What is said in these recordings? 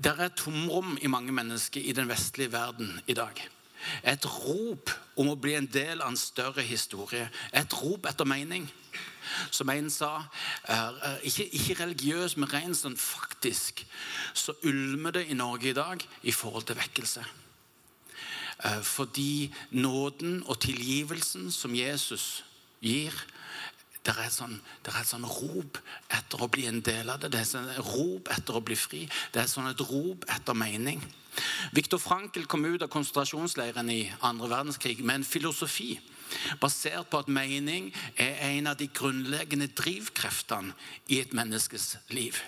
Det er tomrom i mange mennesker i den vestlige verden i dag. Et rop om å bli en del av en større historie. Et rop etter mening. Som en sa, ikke, ikke religiøs, men rent sånn faktisk, så ulmer det i Norge i dag i forhold til vekkelse. Eh, fordi nåden og tilgivelsen som Jesus gir det er, sånn, det er et sånn rop etter å bli en del av det. Det er sånn rop etter å bli fri. Det er sånn et rop etter mening. Viktor Frankel kom ut av konsentrasjonsleiren i andre verdenskrig med en filosofi basert på at mening er en av de grunnleggende drivkreftene i et menneskes liv.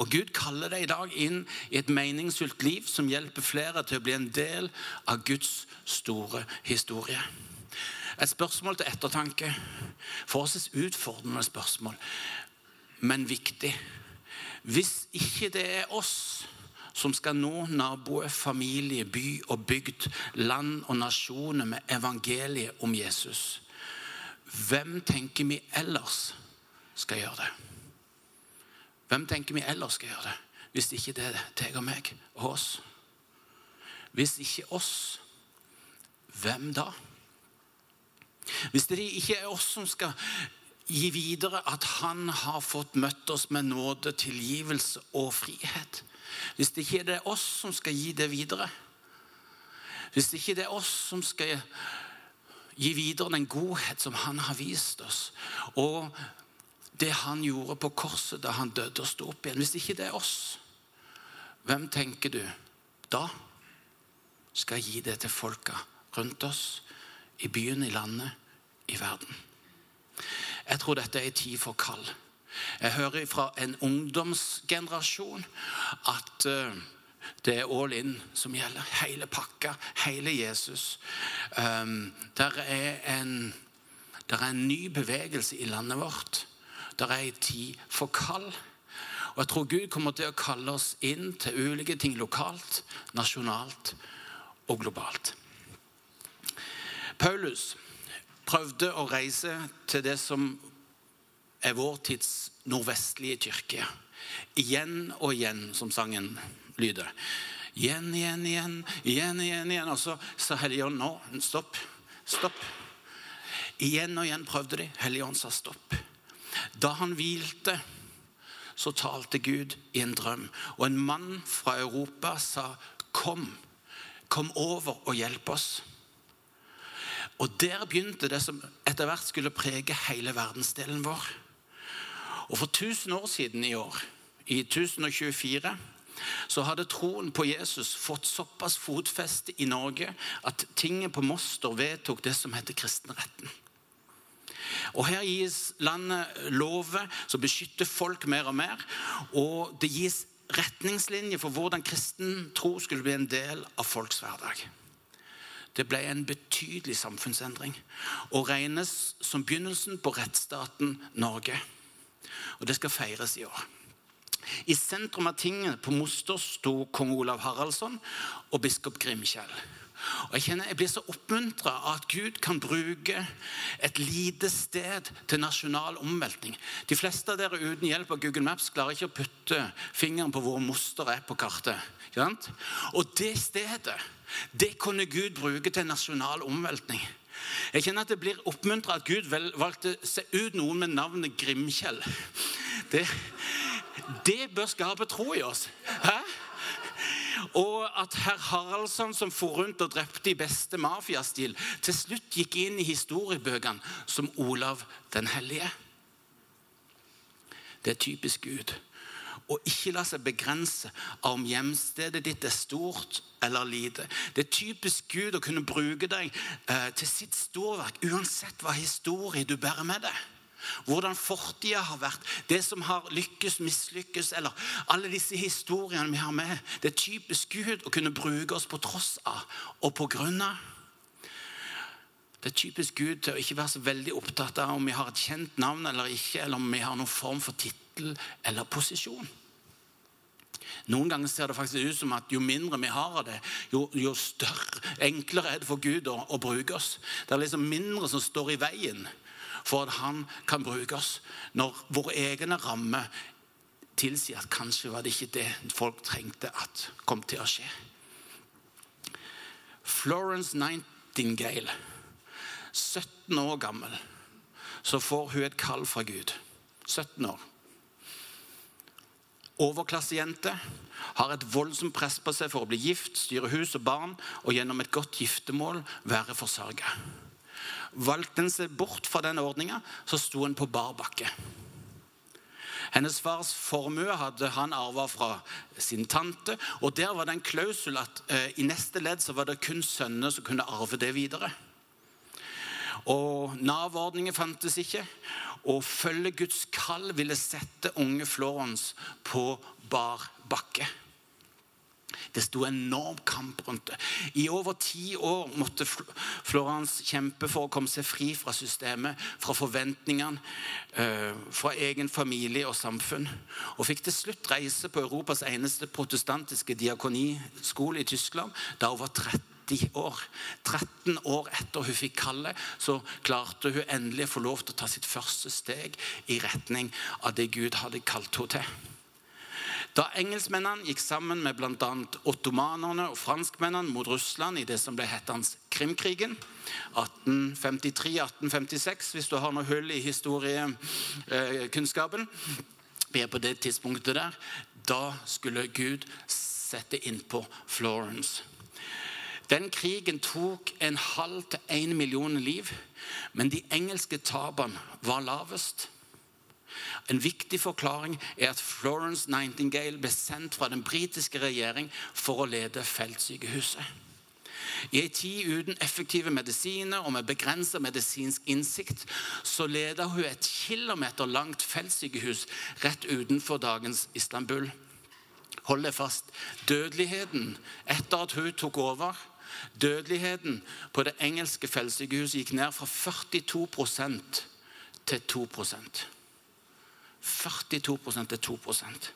Og Gud kaller deg i dag inn i et meningsfullt liv som hjelper flere til å bli en del av Guds store historie. Et spørsmål til ettertanke. Forholdsvis utfordrende spørsmål, men viktig. Hvis ikke det er oss som skal nå naboer, familie, by og bygd, land og nasjoner med evangeliet om Jesus, hvem tenker vi ellers skal gjøre det? Hvem tenker vi ellers skal gjøre det, hvis ikke det er deg og meg og oss? Hvis ikke oss, hvem da? Hvis det ikke er oss som skal gi videre at han har fått møtt oss med nåde, tilgivelse og frihet. Hvis det ikke er det oss som skal gi det videre. Hvis det ikke er det oss som skal gi videre den godhet som han har vist oss, og det han gjorde på korset da han døde og sto opp igjen. Hvis ikke det er oss, hvem tenker du da skal gi det til folka rundt oss, i byen, i landet, i verden? Jeg tror dette er en tid for kall. Jeg hører fra en ungdomsgenerasjon at uh, det er all in som gjelder. Hele pakka, hele Jesus. Um, der, er en, der er en ny bevegelse i landet vårt Der er en tid for kall. Og Jeg tror Gud kommer til å kalle oss inn til ulike ting lokalt, nasjonalt og globalt. Paulus prøvde å reise til det som er vår tids nordvestlige kirke. Igjen og igjen, som sangen lyder. Igjen, igjen, igjen, igjen, igjen. igjen. Og så sa Helligånd nå, stopp. Stopp. Igjen og igjen prøvde de. Helligånd sa stopp. Da han hvilte, så talte Gud i en drøm. Og en mann fra Europa sa, 'Kom, kom over og hjelp oss'. Og Der begynte det som etter hvert skulle prege hele verdensdelen vår. Og For 1000 år siden i år, i 1024, så hadde troen på Jesus fått såpass fotfeste i Norge at tinget på Moster vedtok det som heter kristenretten. Og Her gis landet lover som beskytter folk mer og mer. Og det gis retningslinjer for hvordan kristen tro skulle bli en del av folks hverdag. Det ble en betydelig samfunnsendring og regnes som begynnelsen på rettsstaten Norge. Og det skal feires i år. I sentrum av tinget på Moster sto kong Olav Haraldsson og biskop Grimkjell. Og Jeg kjenner jeg blir så oppmuntra av at Gud kan bruke et lite sted til nasjonal omveltning. De fleste av dere uten hjelp av Google Maps klarer ikke å putte fingeren på hvor moster er på kartet. Og det stedet det kunne Gud bruke til nasjonal omveltning. Jeg kjenner at det blir oppmuntra at Gud valgte seg ut noen med navnet Grimkjell. Det, det bør skape tro i oss. Hæ? Og at herr Haraldsson, som for rundt og drepte i beste mafiastil, til slutt gikk inn i historiebøkene som Olav den hellige. Det er typisk Gud. Å ikke la seg begrense av om hjemstedet ditt er stort eller lite. Det er typisk Gud å kunne bruke deg eh, til sitt storverk, uansett hva historie du bærer med deg. Hvordan fortida har vært, det som har lykkes, mislykkes, eller alle disse historiene vi har med. Det er typisk Gud å kunne bruke oss på tross av og på grunn av. Det er typisk Gud til å ikke være så veldig opptatt av om vi har et kjent navn eller ikke, eller om vi har noen form for tittel eller posisjon. Noen ganger ser det faktisk ut som at jo mindre vi har av det, jo, jo større, enklere er det for Gud å, å bruke oss. Det er liksom mindre som står i veien for at han kan bruke oss når våre egne rammer tilsier at kanskje var det ikke det folk trengte at kom til å skje. Florence Nightingale, 17 år gammel, så får hun et kall fra Gud. 17 år. Overklassejente har et voldsomt press på seg for å bli gift, styre hus og barn og gjennom et godt giftermål være forsørga. Valgte en seg bort fra den ordninga, så sto en på bar bakke. Hennes fars formue hadde han arva fra sin tante. og Der var det en klausul at eh, i neste ledd så var det kun sønner som kunne arve det videre. Og Nav-ordninger fantes ikke. Å følge Guds kall ville sette unge Florence på bar bakke. Det sto enorm kamp rundt det. I over ti år måtte Florence kjempe for å komme seg fri fra systemet, fra forventningene, eh, fra egen familie og samfunn. Og fikk til slutt reise på Europas eneste protestantiske diakoniskole i Tyskland da hun var 30 år. 13 år etter hun fikk kallet, så klarte hun endelig å få lov til å ta sitt første steg i retning av det Gud hadde kalt henne til. Da engelskmennene gikk sammen med bl.a. ottomanerne og franskmennene mot Russland i det som ble hettende Krimkrigen 1853-1856, hvis du har noe hull i historiekunnskapen Vi er på det tidspunktet der. Da skulle Gud sette inn på Florence. Den krigen tok en halv til én million liv, men de engelske tapene var lavest. En viktig forklaring er at Florence Nightingale ble sendt fra den britiske regjering for å lede feltsykehuset. I en tid uten effektive medisiner og med begrenset medisinsk innsikt så leda hun et kilometer langt feltsykehus rett utenfor dagens Istanbul. Hold deg fast. Dødeligheten etter at hun tok over Dødeligheten på det engelske feltsykehuset gikk ned fra 42% til 2 42% til 2%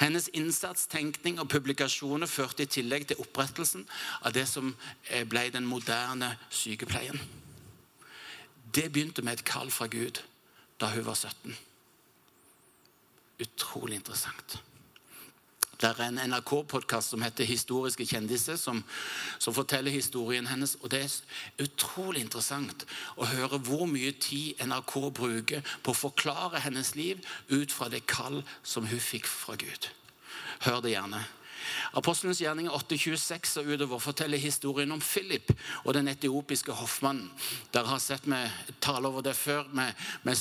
Hennes innsats, tenkning og publikasjoner førte i tillegg til opprettelsen av det som eh, ble den moderne sykepleien. Det begynte med et kall fra Gud da hun var 17. Utrolig interessant. Det er en NRK-podkast som heter 'Historiske kjendiser', som, som, forteller historien hennes. og Det er utrolig interessant å høre hvor mye tid NRK bruker på å forklare hennes liv ut fra det kall som hun fikk fra Gud. Hør det gjerne. Apostelens gjerning 8.26 og utover forteller historien om Philip og den etiopiske hoffmannen. Dere har sett meg tale over det før med, med,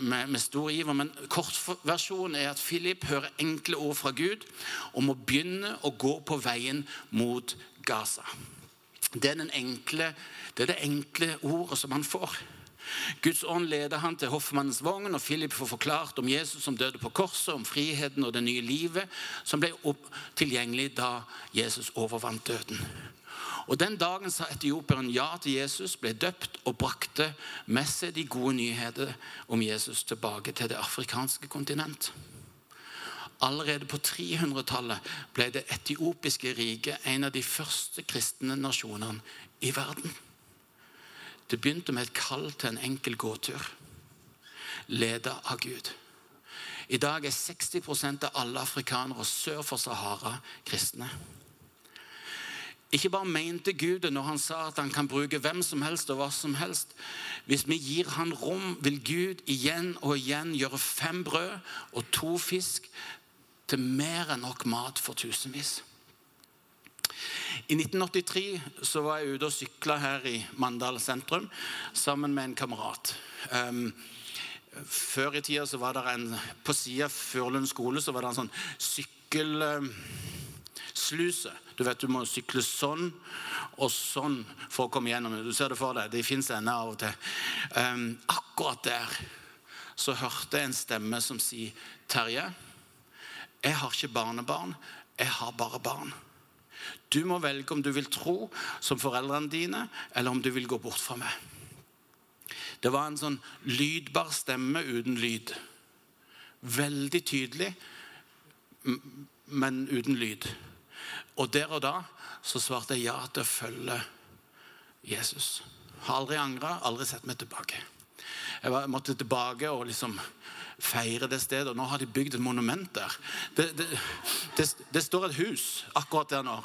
med, med stor iver. Men kortversjonen er at Philip hører enkle ord fra Gud om å begynne å gå på veien mot Gaza. Det er, enkle, det er det enkle ordet som han får. Guds ånd leder han til hoffmannens vogn, og Philip får forklart om Jesus som døde på korset, om friheten og det nye livet som ble tilgjengelig da Jesus overvant døden. Og Den dagen sa etioperen ja til Jesus, ble døpt og brakte med seg de gode nyheter om Jesus tilbake til det afrikanske kontinent. Allerede på 300-tallet ble det etiopiske riket en av de første kristne nasjonene i verden. Det begynte med et kall til en enkel gåtur, ledet av Gud. I dag er 60% av alle afrikanere sør for Sahara kristne. Ikke bare mente Gud det når han sa at han kan bruke hvem som helst og hva som helst. Hvis vi gir han rom, vil Gud igjen og igjen gjøre fem brød og to fisk til mer enn nok mat for tusenvis. I 1983 så var jeg ute og sykla her i Mandal sentrum sammen med en kamerat. Um, før i tida så var det en På sida av Furlund skole så var det en sånn sykkelsluse. Du vet du må sykle sånn og sånn for å komme gjennom. Du ser det for deg. De fins ennå av og til. Um, akkurat der så hørte jeg en stemme som sier, 'Terje, jeg har ikke barnebarn. Jeg har bare barn.' Du må velge om du vil tro som foreldrene dine, eller om du vil gå bort fra meg. Det var en sånn lydbar stemme uten lyd. Veldig tydelig, men uten lyd. Og der og da så svarte jeg ja til å følge Jesus. Har aldri angra, aldri sett meg tilbake. Jeg måtte tilbake og liksom feire det stedet. Og nå har de bygd et monument der. Det, det, det, det står et hus akkurat der nå.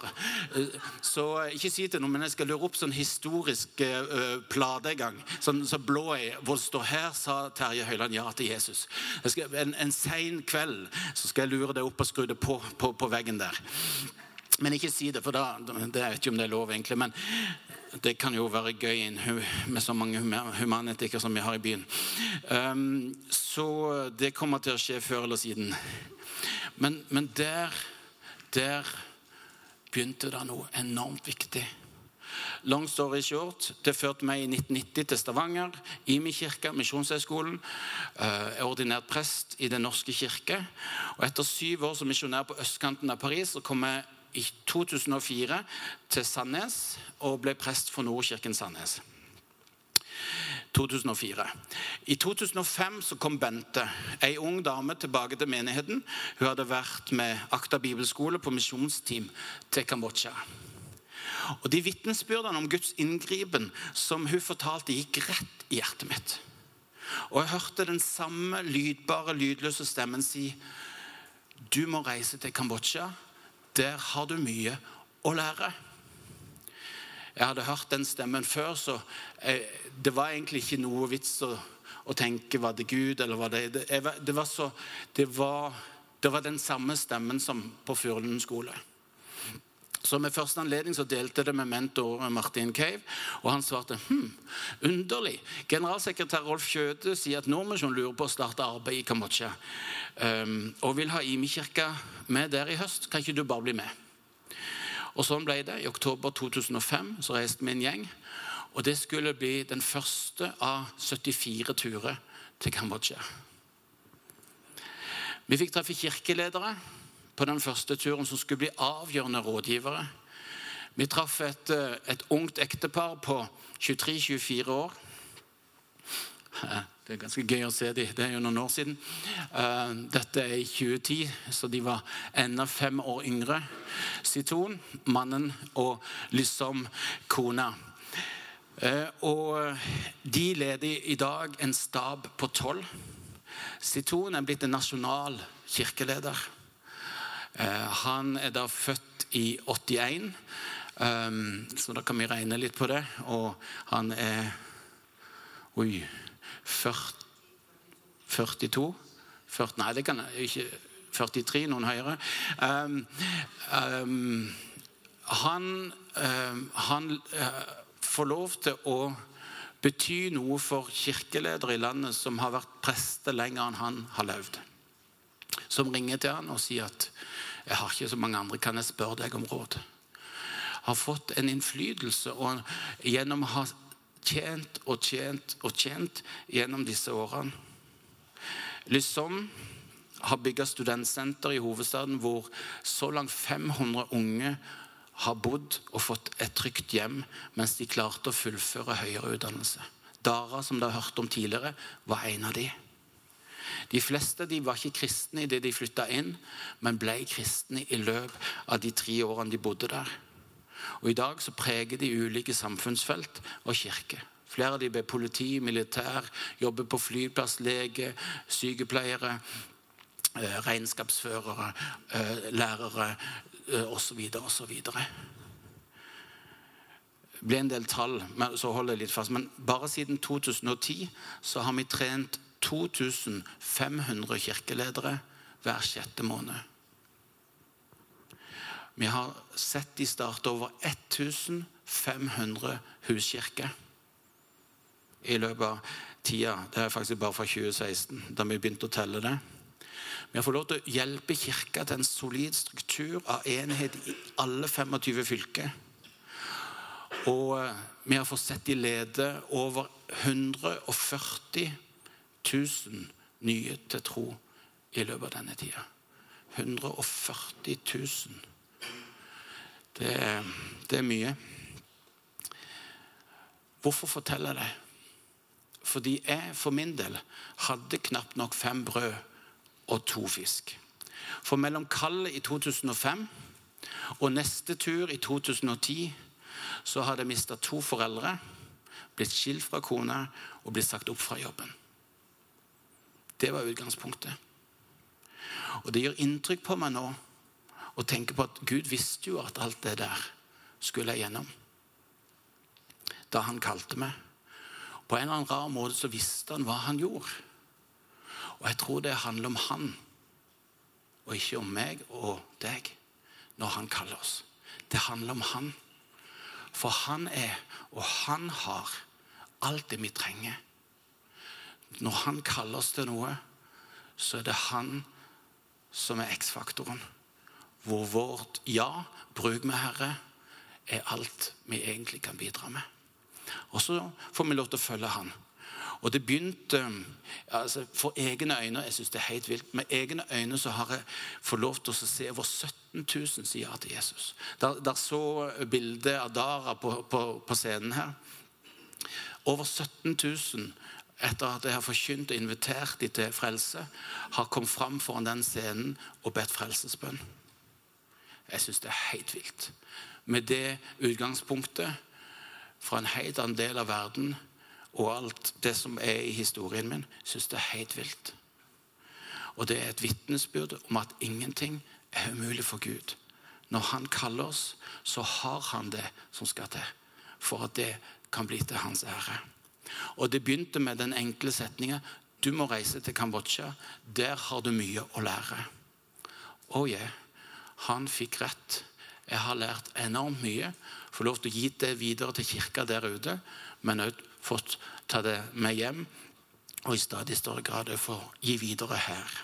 Så ikke si til noen, men jeg skal lure opp sånn historisk uh, plate en gang. Sånn så blå i, hvor det står 'Her sa Terje Høiland ja til Jesus'. Skal, en en sein kveld så skal jeg lure det opp og skru det på, på, på veggen der. Men ikke si det, for da, det, jeg ikke om det er lov, egentlig. Men det kan jo være gøy med så mange humanitikere som vi har i byen. Um, så det kommer til å skje før eller siden. Men, men der, der begynte det noe enormt viktig. Long story short, Det førte meg i 1990 til Stavanger. Imi kirke, Misjonshøgskolen. Jeg er ordinert prest i Den norske kirke. Og Etter syv år som misjonær på østkanten av Paris så kom jeg i 2004 til Sandnes og ble prest for Nordkirken Sandnes. 2004. I 2005 så kom Bente, ei ung dame, tilbake til menigheten. Hun hadde vært med Akta bibelskole på misjonsteam til Kambodsja. Og De vitnesbyrdene om Guds inngripen som hun fortalte, gikk rett i hjertet mitt. Og jeg hørte den samme lydbare, lydløse stemmen si Du må reise til Kambodsja der har du mye å lære. Jeg hadde hørt den stemmen før, så jeg, det var egentlig ikke noe vits å, å tenke var det Gud eller var det Det, jeg, det, var, så, det var, det var den samme stemmen som på Furulund skole. Så Med første anledning så delte det med mentor Martin Cave, og han svarte hm, underlig. Generalsekretær Rolf Kjøde sier at Nordmisjon lurer på å starte arbeid i Kambodsja um, og vil ha Imi-kirka med der i høst. Kan ikke du bare bli med? Og Sånn ble det. I oktober 2005 så reiste vi en gjeng. Og det skulle bli den første av 74 turer til Kambodsja. Vi fikk treffe kirkeledere på den første turen som skulle bli avgjørende rådgivere. Vi traff et, eh, et ungt ektepar på 23-24 år. Det er ganske gøy å se dem. Det er jo noen år siden. Eh, dette er i 2010, så de var enda fem år yngre. Siton, mannen, og liksom kona. Eh, og de leder i dag en stab på tolv. Siton er blitt en nasjonal kirkeleder. Eh, han er da født i 81, ehm, så da kan vi regne litt på det. Og han er Oi 40, 42 40, Nei, det kan jeg ikke 43, noen høyere. Um, um, han, um, han uh, får lov til å bety noe for kirkeledere i landet som har vært prester lenger enn han har levd. Som ringer til han og sier at 'Jeg har ikke så mange andre, kan jeg spørre deg om råd?' Har fått en innflytelse og gjennom å ha tjent og tjent og tjent gjennom disse årene. Lysom har bygga studentsenter i hovedstaden hvor så langt 500 unge har bodd og fått et trygt hjem mens de klarte å fullføre høyere utdannelse. Dara, som dere har hørt om tidligere, var en av de. De fleste de var ikke kristne idet de flytta inn, men ble kristne i løpet av de tre årene de bodde der. Og I dag så preger de ulike samfunnsfelt og kirke. Flere av de ble politi, militær, jobber på flyplass, lege, sykepleiere, eh, regnskapsførere, eh, lærere osv. Osv. Blir en del tall, så holder jeg litt fast. Men bare siden 2010 så har vi trent 2500 kirkeledere hver sjette måned. Vi har sett de starte over 1500 huskirker i løpet av tida. Det er faktisk bare fra 2016, da vi begynte å telle det. Vi har fått lov til å hjelpe Kirka til en solid struktur av enhet i alle 25 fylker. Og eh, vi har fått sett de lede over 140 000 nye til tro i løpet av denne tida. 140 000. Det, det er mye. Hvorfor forteller jeg det? Fordi jeg for min del hadde knapt nok fem brød og to fisk. For mellom kallet i 2005 og neste tur i 2010 så hadde jeg mista to foreldre, blitt skilt fra kona og blitt sagt opp fra jobben. Det var utgangspunktet. Og det gjør inntrykk på meg nå å tenke på at Gud visste jo at alt det der skulle jeg gjennom. Da han kalte meg. På en eller annen rar måte så visste han hva han gjorde. Og jeg tror det handler om han, og ikke om meg og deg, når han kaller oss. Det handler om han. For han er, og han har, alt det vi trenger. Når han kaller oss til noe, så er det han som er X-faktoren. Hvor vårt ja, bruk med Herre, er alt vi egentlig kan bidra med. Og så får vi lov til å følge Han. Og det begynte altså For egne øyne jeg synes det er helt vilt, med egne øyne så har jeg fått lov til å se over 17 000 sier ja til Jesus. Der, der så bildet av Dara på, på, på scenen her. Over 17 000 etter at jeg har forkynt og invitert dem til frelse, har kommet fram foran den scenen og bedt frelsesbønn. Jeg syns det er helt vilt. Med det utgangspunktet fra en helt annen del av verden og alt det som er i historien min, syns det er helt vilt. Og det er et vitnesbyrd om at ingenting er umulig for Gud. Når Han kaller oss, så har Han det som skal til for at det kan bli til Hans ære. Og Det begynte med den enkle setninga du må reise til Kambodsja. Der har du mye å lære. Oh yeah, han fikk rett. Jeg har lært enormt mye. Får lov til å gi det videre til kirka der ute, men òg fått ta det med hjem. Og i stadig større grad få gi videre her.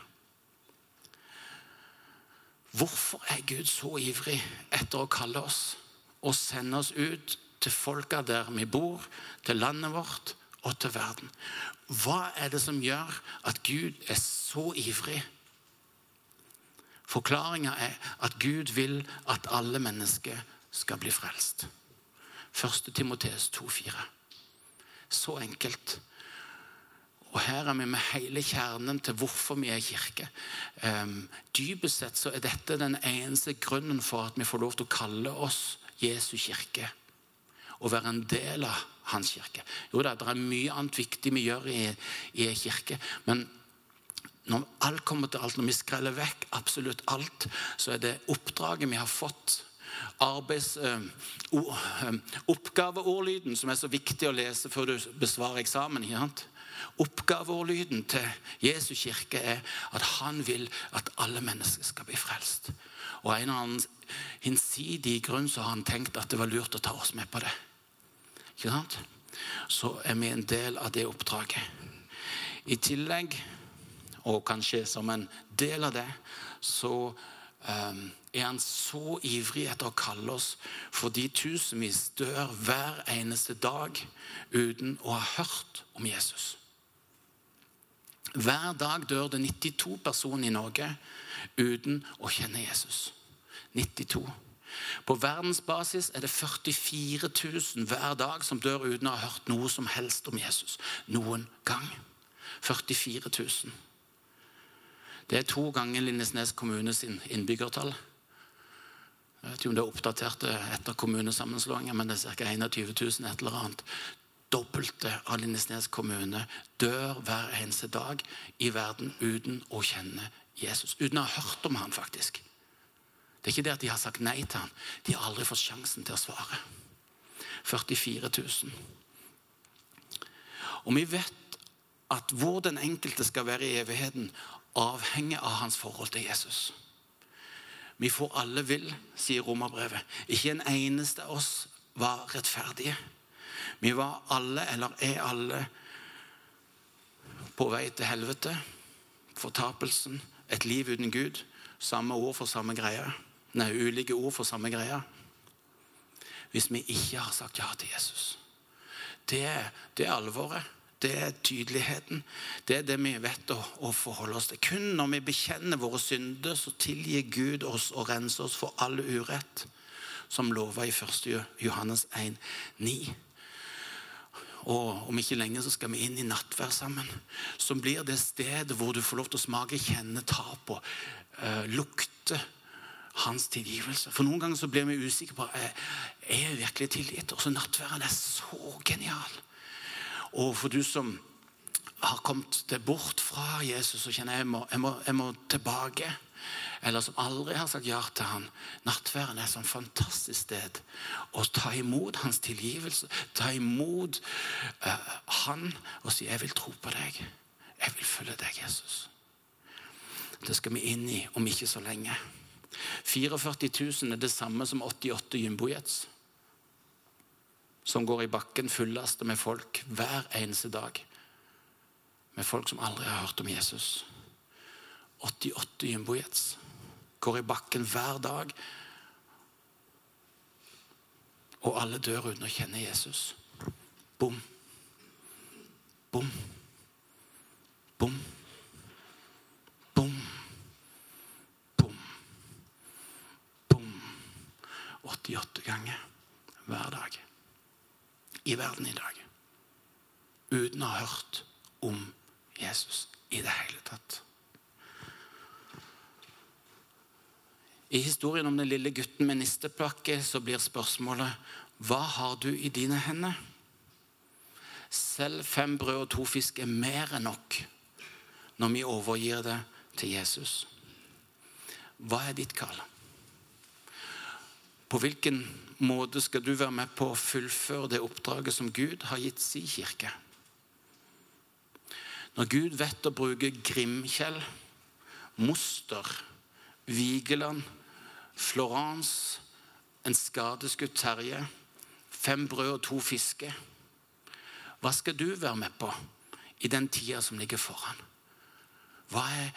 Hvorfor er Gud så ivrig etter å kalle oss og sende oss ut til folka der vi bor, til landet vårt og til verden? Hva er det som gjør at Gud er så ivrig? Forklaringa er at Gud vil at alle mennesker skal bli frelst. 1. Timoteus 2,4. Så enkelt. Og her er vi med hele kjernen til hvorfor vi er kirke. Um, dypest sett så er dette den eneste grunnen for at vi får lov til å kalle oss Jesu kirke. Og være en del av hans kirke. Jo da, det er mye annet viktig vi gjør i, i kirke. Men når alt kommer til alt, når vi skreller vekk absolutt alt, så er det oppdraget vi har fått arbeids, uh, oppgaveordlyden, som er så viktig å lese før du besvarer eksamen. Oppgaveordlyden til Jesu kirke er at han vil at alle mennesker skal bli frelst. Og en eller annen hinsidig grunn så har han tenkt at det var lurt å ta oss med på det. Ikke sant? Så er vi en del av det oppdraget. I tillegg, og kanskje som en del av det, så um, er han så ivrig etter å kalle oss fordi tusenvis dør hver eneste dag uten å ha hørt om Jesus. Hver dag dør det 92 personer i Norge uten å kjenne Jesus. 92. På verdensbasis er det 44 000 hver dag som dør uten å ha hørt noe som helst om Jesus noen gang. 44 000. Det er to ganger Lindesnes kommune sin innbyggertall. Jeg vet ikke om det er oppdatert etter kommunesammenslåingen, men det er ca. 21 000 et eller annet. Dobbelte av Lindesnes kommune dør hver eneste dag i verden uten å kjenne Jesus. Uten å ha hørt om han faktisk. Det er ikke det at de har sagt nei til han. De har aldri fått sjansen til å svare. 44 000. Og vi vet at hvor den enkelte skal være i evigheten, avhenger av hans forhold til Jesus. Vi får alle vil, sier romerbrevet. Ikke en eneste av oss var rettferdige. Vi var alle, eller er alle, på vei til helvete, fortapelsen, et liv uten Gud. Samme ord for samme greie. Nei, ulike ord for samme greia. Hvis vi ikke har sagt ja til Jesus. Det, det er alvoret. Det er tydeligheten. Det er det vi vet å, å, forholde oss til. Kun når vi bekjenner våre synder, så tilgir Gud oss og renser oss for all urett, som lova i 1. Johannes 1, 9. Og om ikke lenge så skal vi inn i nattvær sammen. Som blir det stedet hvor du får lov til å smake, kjenne, ta på, uh, lukte hans tilgivelse. For noen ganger så blir vi usikre på er jeg virkelig tilgitt. Og så nattværen er så genial. Og for du som har kommet deg bort fra Jesus og kjenner jeg må, jeg må, jeg må tilbake. Eller som aldri har sagt ja til han. Nattværen er et sånn fantastisk sted å ta imot hans tilgivelse. Ta imot uh, han og si 'Jeg vil tro på deg. Jeg vil følge deg, Jesus'. Det skal vi inn i om ikke så lenge. 44 000 er det samme som 88 jumbojets. Som går i bakken fullasta med folk hver eneste dag med folk som aldri har hørt om Jesus. 88 jumbojets går i bakken hver dag. Og alle dør uten å kjenne Jesus. Bom. Bom. Bom. Bom. Bom. 88 ganger hver dag. I verden i dag. Uten å ha hørt om Jesus i det hele tatt. I historien om den lille gutten med nistepakke så blir spørsmålet hva har du i dine hender? Selv fem brød og to fisk er mer enn nok når vi overgir det til Jesus. Hva er ditt kall? På hvilken måte skal du være med på å fullføre det oppdraget som Gud har gitt sin kirke? Når Gud vet å bruke Grimkjell, Moster, Vigeland, Florence, en skadeskutt Terje, fem brød og to fisker Hva skal du være med på i den tida som ligger foran? Hva er,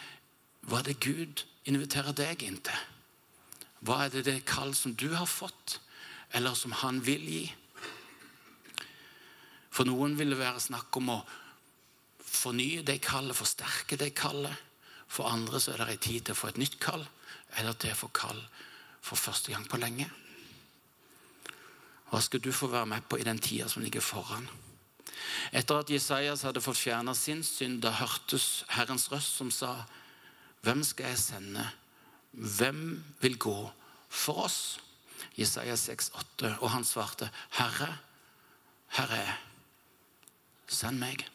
hva er det Gud inviterer deg inn til? Hva er det det kall som du har fått, eller som han vil gi? For noen vil det være snakk om å fornye det kallet, forsterke det kallet. For andre så er det en tid til å få et nytt kall, eller til å få kall for første gang på lenge. Hva skal du få være med på i den tida som ligger foran? Etter at Jesajas hadde fått fjerna sin synd, da hørtes Herrens røst som sa, Hvem skal jeg sende? Hvem vil gå for oss? Jesaja 6,8. Og han svarte, Herre, Herre, send meg.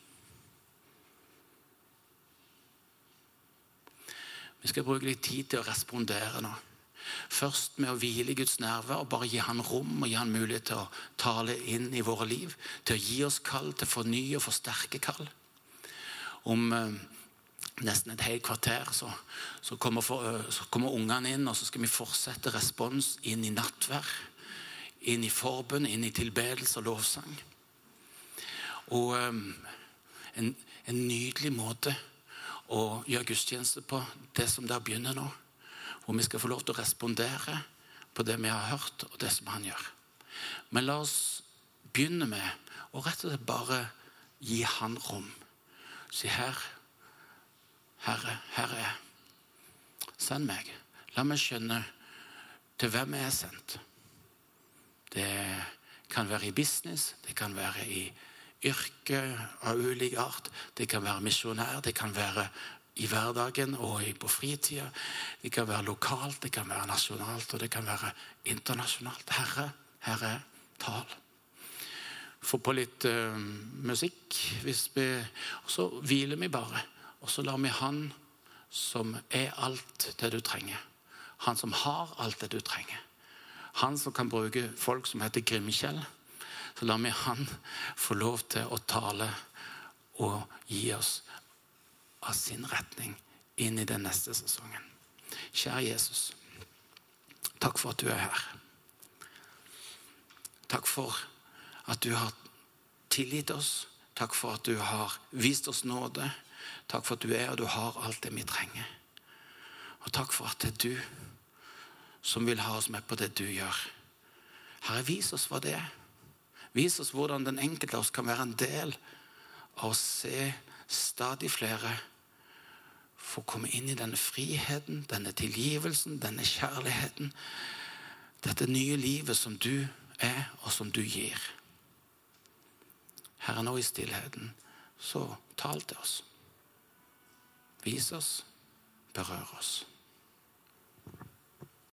Vi skal bruke litt tid til å respondere nå. Først med å hvile i Guds nærvær og bare gi Han rom og gi Han mulighet til å tale inn i våre liv. Til å gi oss kall, til å fornye og forsterke kall. Om eh, nesten et helt kvarter så, så, kommer, eh, kommer, ungene inn, og så skal vi fortsette respons inn i nattvær. Inn i forbund, inn i tilbedelse og lovsang. Og um, en, en nydelig måte å gjøre gudstjeneste på det som der begynner nå. Hvor vi skal få lov til å respondere på det vi har hørt, og det som han gjør. Men la oss begynne med å rett og slett bare gi han rom. Si her, Herre, her er. Send meg. La meg skjønne til hvem jeg er sendt. Det kan være i business, det kan være i yrke av ulik art. Det kan være misjonær, det kan være i hverdagen og på fritida. Det kan være lokalt, det kan være nasjonalt, og det kan være internasjonalt. Herre, Herre, tal. Få på litt uh, musikk, hvis vi, og så hviler vi bare. Og så lar vi Han som er alt det du trenger, Han som har alt det du trenger, Han som kan bruke folk som heter Grimkjell så lar vi Han få lov til å tale og gi oss av sin retning inn i den neste sesongen. Kjære Jesus, takk for at du er her. Takk for at du har tilgitt oss. Takk for at du har vist oss nåde. Takk for at du er og du har alt det vi trenger. Og takk for at det er du som vil ha oss med på det du gjør. Herre, vis oss hva det er. Vis oss hvordan den enkelte av oss kan være en del av å se stadig flere få komme inn i denne friheten, denne tilgivelsen, denne kjærligheten. Dette nye livet som du er, og som du gir. Herre, nå i stillheten, så tal til oss. Vis oss, berør oss.